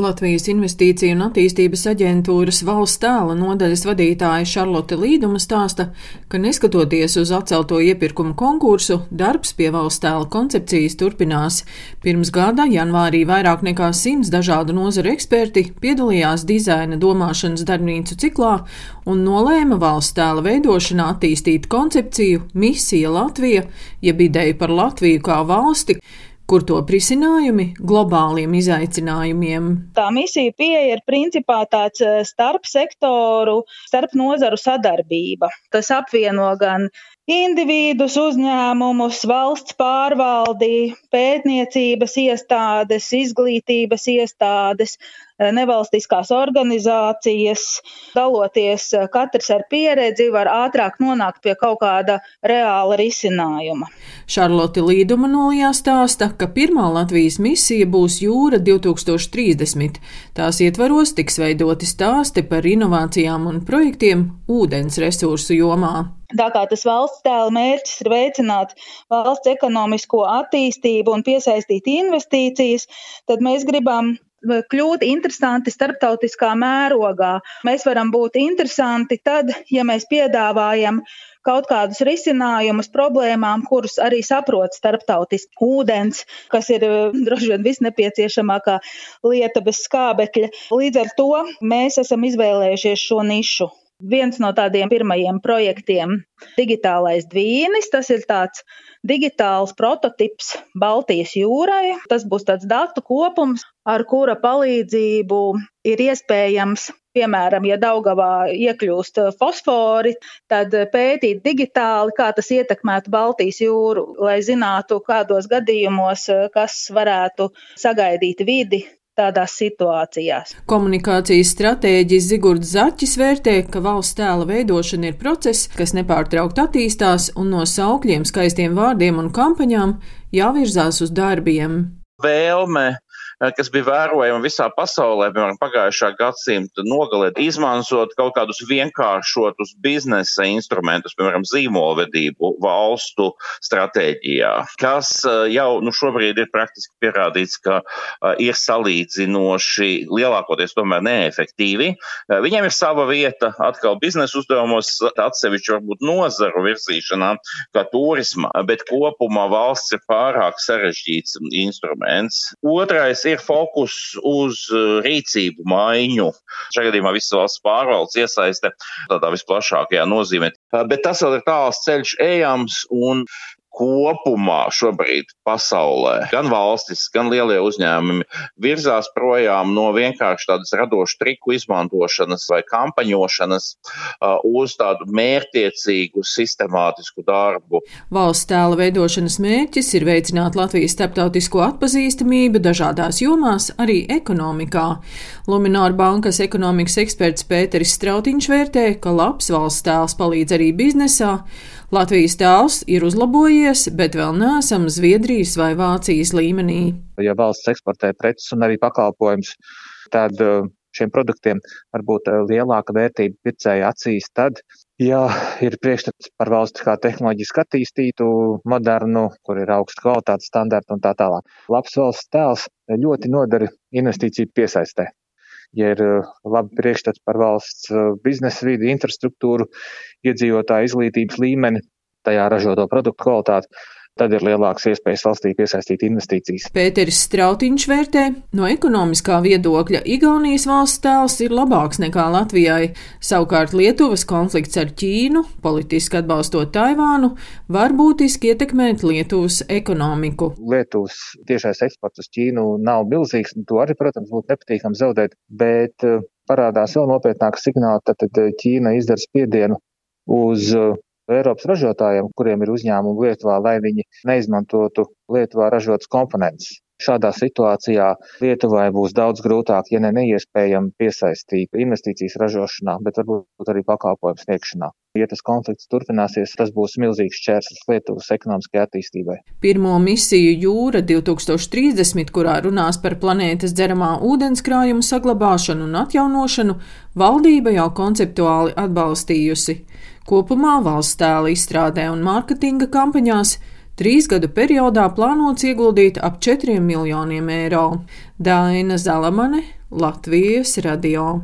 Latvijas Investīciju un attīstības aģentūras valsts tēla nodaļas vadītāja Šarlote Līduma stāsta, ka neskatoties uz atcelto iepirkumu konkursu, darbs pie valsts tēla koncepcijas turpinās. Pirms gada janvārī vairāk nekā simts dažādu nozaru eksperti piedalījās dizaina domāšanas darbnīcu ciklā un nolēma valsts tēla veidošanā attīstīt koncepciju Misija Latvija, jeb ideju par Latviju kā valsti, kur to risinājumi globāliem izaicinājumiem. Tā misija pieeja ir principā tāds eh, starp sektoru, starp nozaru sadarbība. Tas apvieno gan individus, uzņēmumus, valsts pārvaldi, pētniecības iestādes, izglītības iestādes, eh, nevalstiskās organizācijas. Daloties eh, katrs ar pieredzi, var ātrāk nonākt pie kaut kāda reāla risinājuma. Šarlote Līduma nolijā stāsta, ka pirmā Latvijas misija būs Jūra 2030. Tās ietvaros tiks veidoti stāsti par inovācijām un projektiem ūdens resursu jomā. Tā kā tas valsts tēla mērķis ir veicināt valsts ekonomisko attīstību un piesaistīt investīcijas, tad mēs gribam kļūt interesanti starptautiskā mērogā. Mēs varam būt interesanti tad, ja mēs piedāvājam kaut kādus risinājumus problēmām, kurus arī saprot starptautiski. Ūdens, kas ir droši vien visnepieciešamākā lieta bez skābekļa. Līdz ar to mēs esam izvēlējušies šo nišu. Viens no tādiem pirmajiem projektiem - digitālais dvīnis. Tas ir tāds digitāls prototyps Baltijas jūrai. Tas būs tāds datu kopums, ar kura palīdzību ir iespējams Piemēram, ja Daugavā iekļūst fosfori, tad pētīt digitāli, kā tas ietekmētu Baltijas jūru, lai zinātu, kādos gadījumos kas varētu sagaidīt vidi tādās situācijās. Komunikācijas stratēģis Zigurds Zaķis vērtē, ka valsts tēla veidošana ir process, kas nepārtraukt attīstās un no saukļiem, skaistiem vārdiem un kampaņām jāvirzās uz darbiem. Vēlme Eh, kas bija vērojama visā pasaulē, piemēram, pagājušā gadsimta nogalē, izmantot kaut kādus vienkāršotus biznesa instrumentus, piemēram, zīmolvedību valstu stratēģijā, kas eh, jau nu, šobrīd ir praktiski pierādīts, ka uh, ir salīdzinoši lielākoties tomēr neefektīvi. Viņiem ir sava vieta atkal biznesa uzdevumos, atsevišķi varbūt nozaru virzīšanā, kā turisma, bet kopumā valsts ir pārāk sarežģīts instruments. Otrais ir fokus uz uh, rīcību maiņu. Šajā gadījumā visas valsts pārvaldes iesaiste tādā visplašākajā nozīmē. Uh, bet tas vēl ir tāls ceļš ejams, un kopumā šobrīd pasaulē, gan valstis, gan lielie uzņēmumi virzās projām no vienkārši tādas radošu triku izmantošanas vai kampaņošanas uz tādu mērtiecīgu, sistemātisku darbu. Valsts tēla veidošanas mērķis ir veicināt Latvijas starptautisko atpazīstamību dažādās jomās, arī ekonomikā. Lumināra bankas ekonomikas eksperts Pēteris Strautiņš vērtē, ka labs valsts tēls palīdz arī biznesā. Latvijas tēls ir uzlabojies, bet vēl neesam Zviedrijas vai Vācijas līmenī. Ja valsts eksportē preces un arī pakalpojumus, tad uh, šiem produktiem var būt uh, lielāka vērtība pircēja acīs tad, ja ir priekšstats par valsti kā tehnoloģiski attīstītu, modernu, kur ir augsta kvalitātes standarta un tā tālāk. Labs valsts tēls ļoti nodara investīciju piesaistē ja ir eh, labi priekšstats par valsts biznesa vidi, infrastruktūru, iedzīvotāju izglītības līmeni, tajā ražoto produktu kvalitāti, tad ir lielāks iespējas valstī piesaistīt investīcijas. Pēteris Strautiņš vērtē, no ekonomiskā viedokļa Igaunijas valsts tēls ir labāks nekā Latvijai. Savukārt Lietuvas konflikts ar Ķīnu, politiski atbalstot Taivānu, var būtiski ietekmēt Lietuvas ekonomiku. Lietuvas tiešais eksports uz Ķīnu nav milzīgs, to arī, protams, būtu nepatīkami zaudēt, bet eh, parādās vēl nopietnāks signāls, tad Ķīna izdara spiedienu uz eh, Eiropas ražotājiem, kuriem ir uzņēmumi Lietuvā, lai viņi neizmantotu Lietuvā ražotas komponentes. Šādā situācijā Lietuvai būs daudz grūtāk, ja ne neiespējami piesaistīt investīcijas ražošanā, bet varbūt arī pakalpojumu sniegšanā. Ja tas konflikts turpināsies, tas būs milzīgs čērslis Lietuvas ekonomiskajai attīstībai. Pirmo misiju Jūra 2030, kurā runās par planētas dzeramā ūdenskrājuma saglabāšanu un atjaunošanu, valdība jau konceptuāli atbalstījusi. Kopumā valsts tēla izstrādē un mārketinga kampaņās trīs gadu periodā plānots ieguldīt ap 4 miljoniem eiro. Daina Zalamane, Latvijas radio.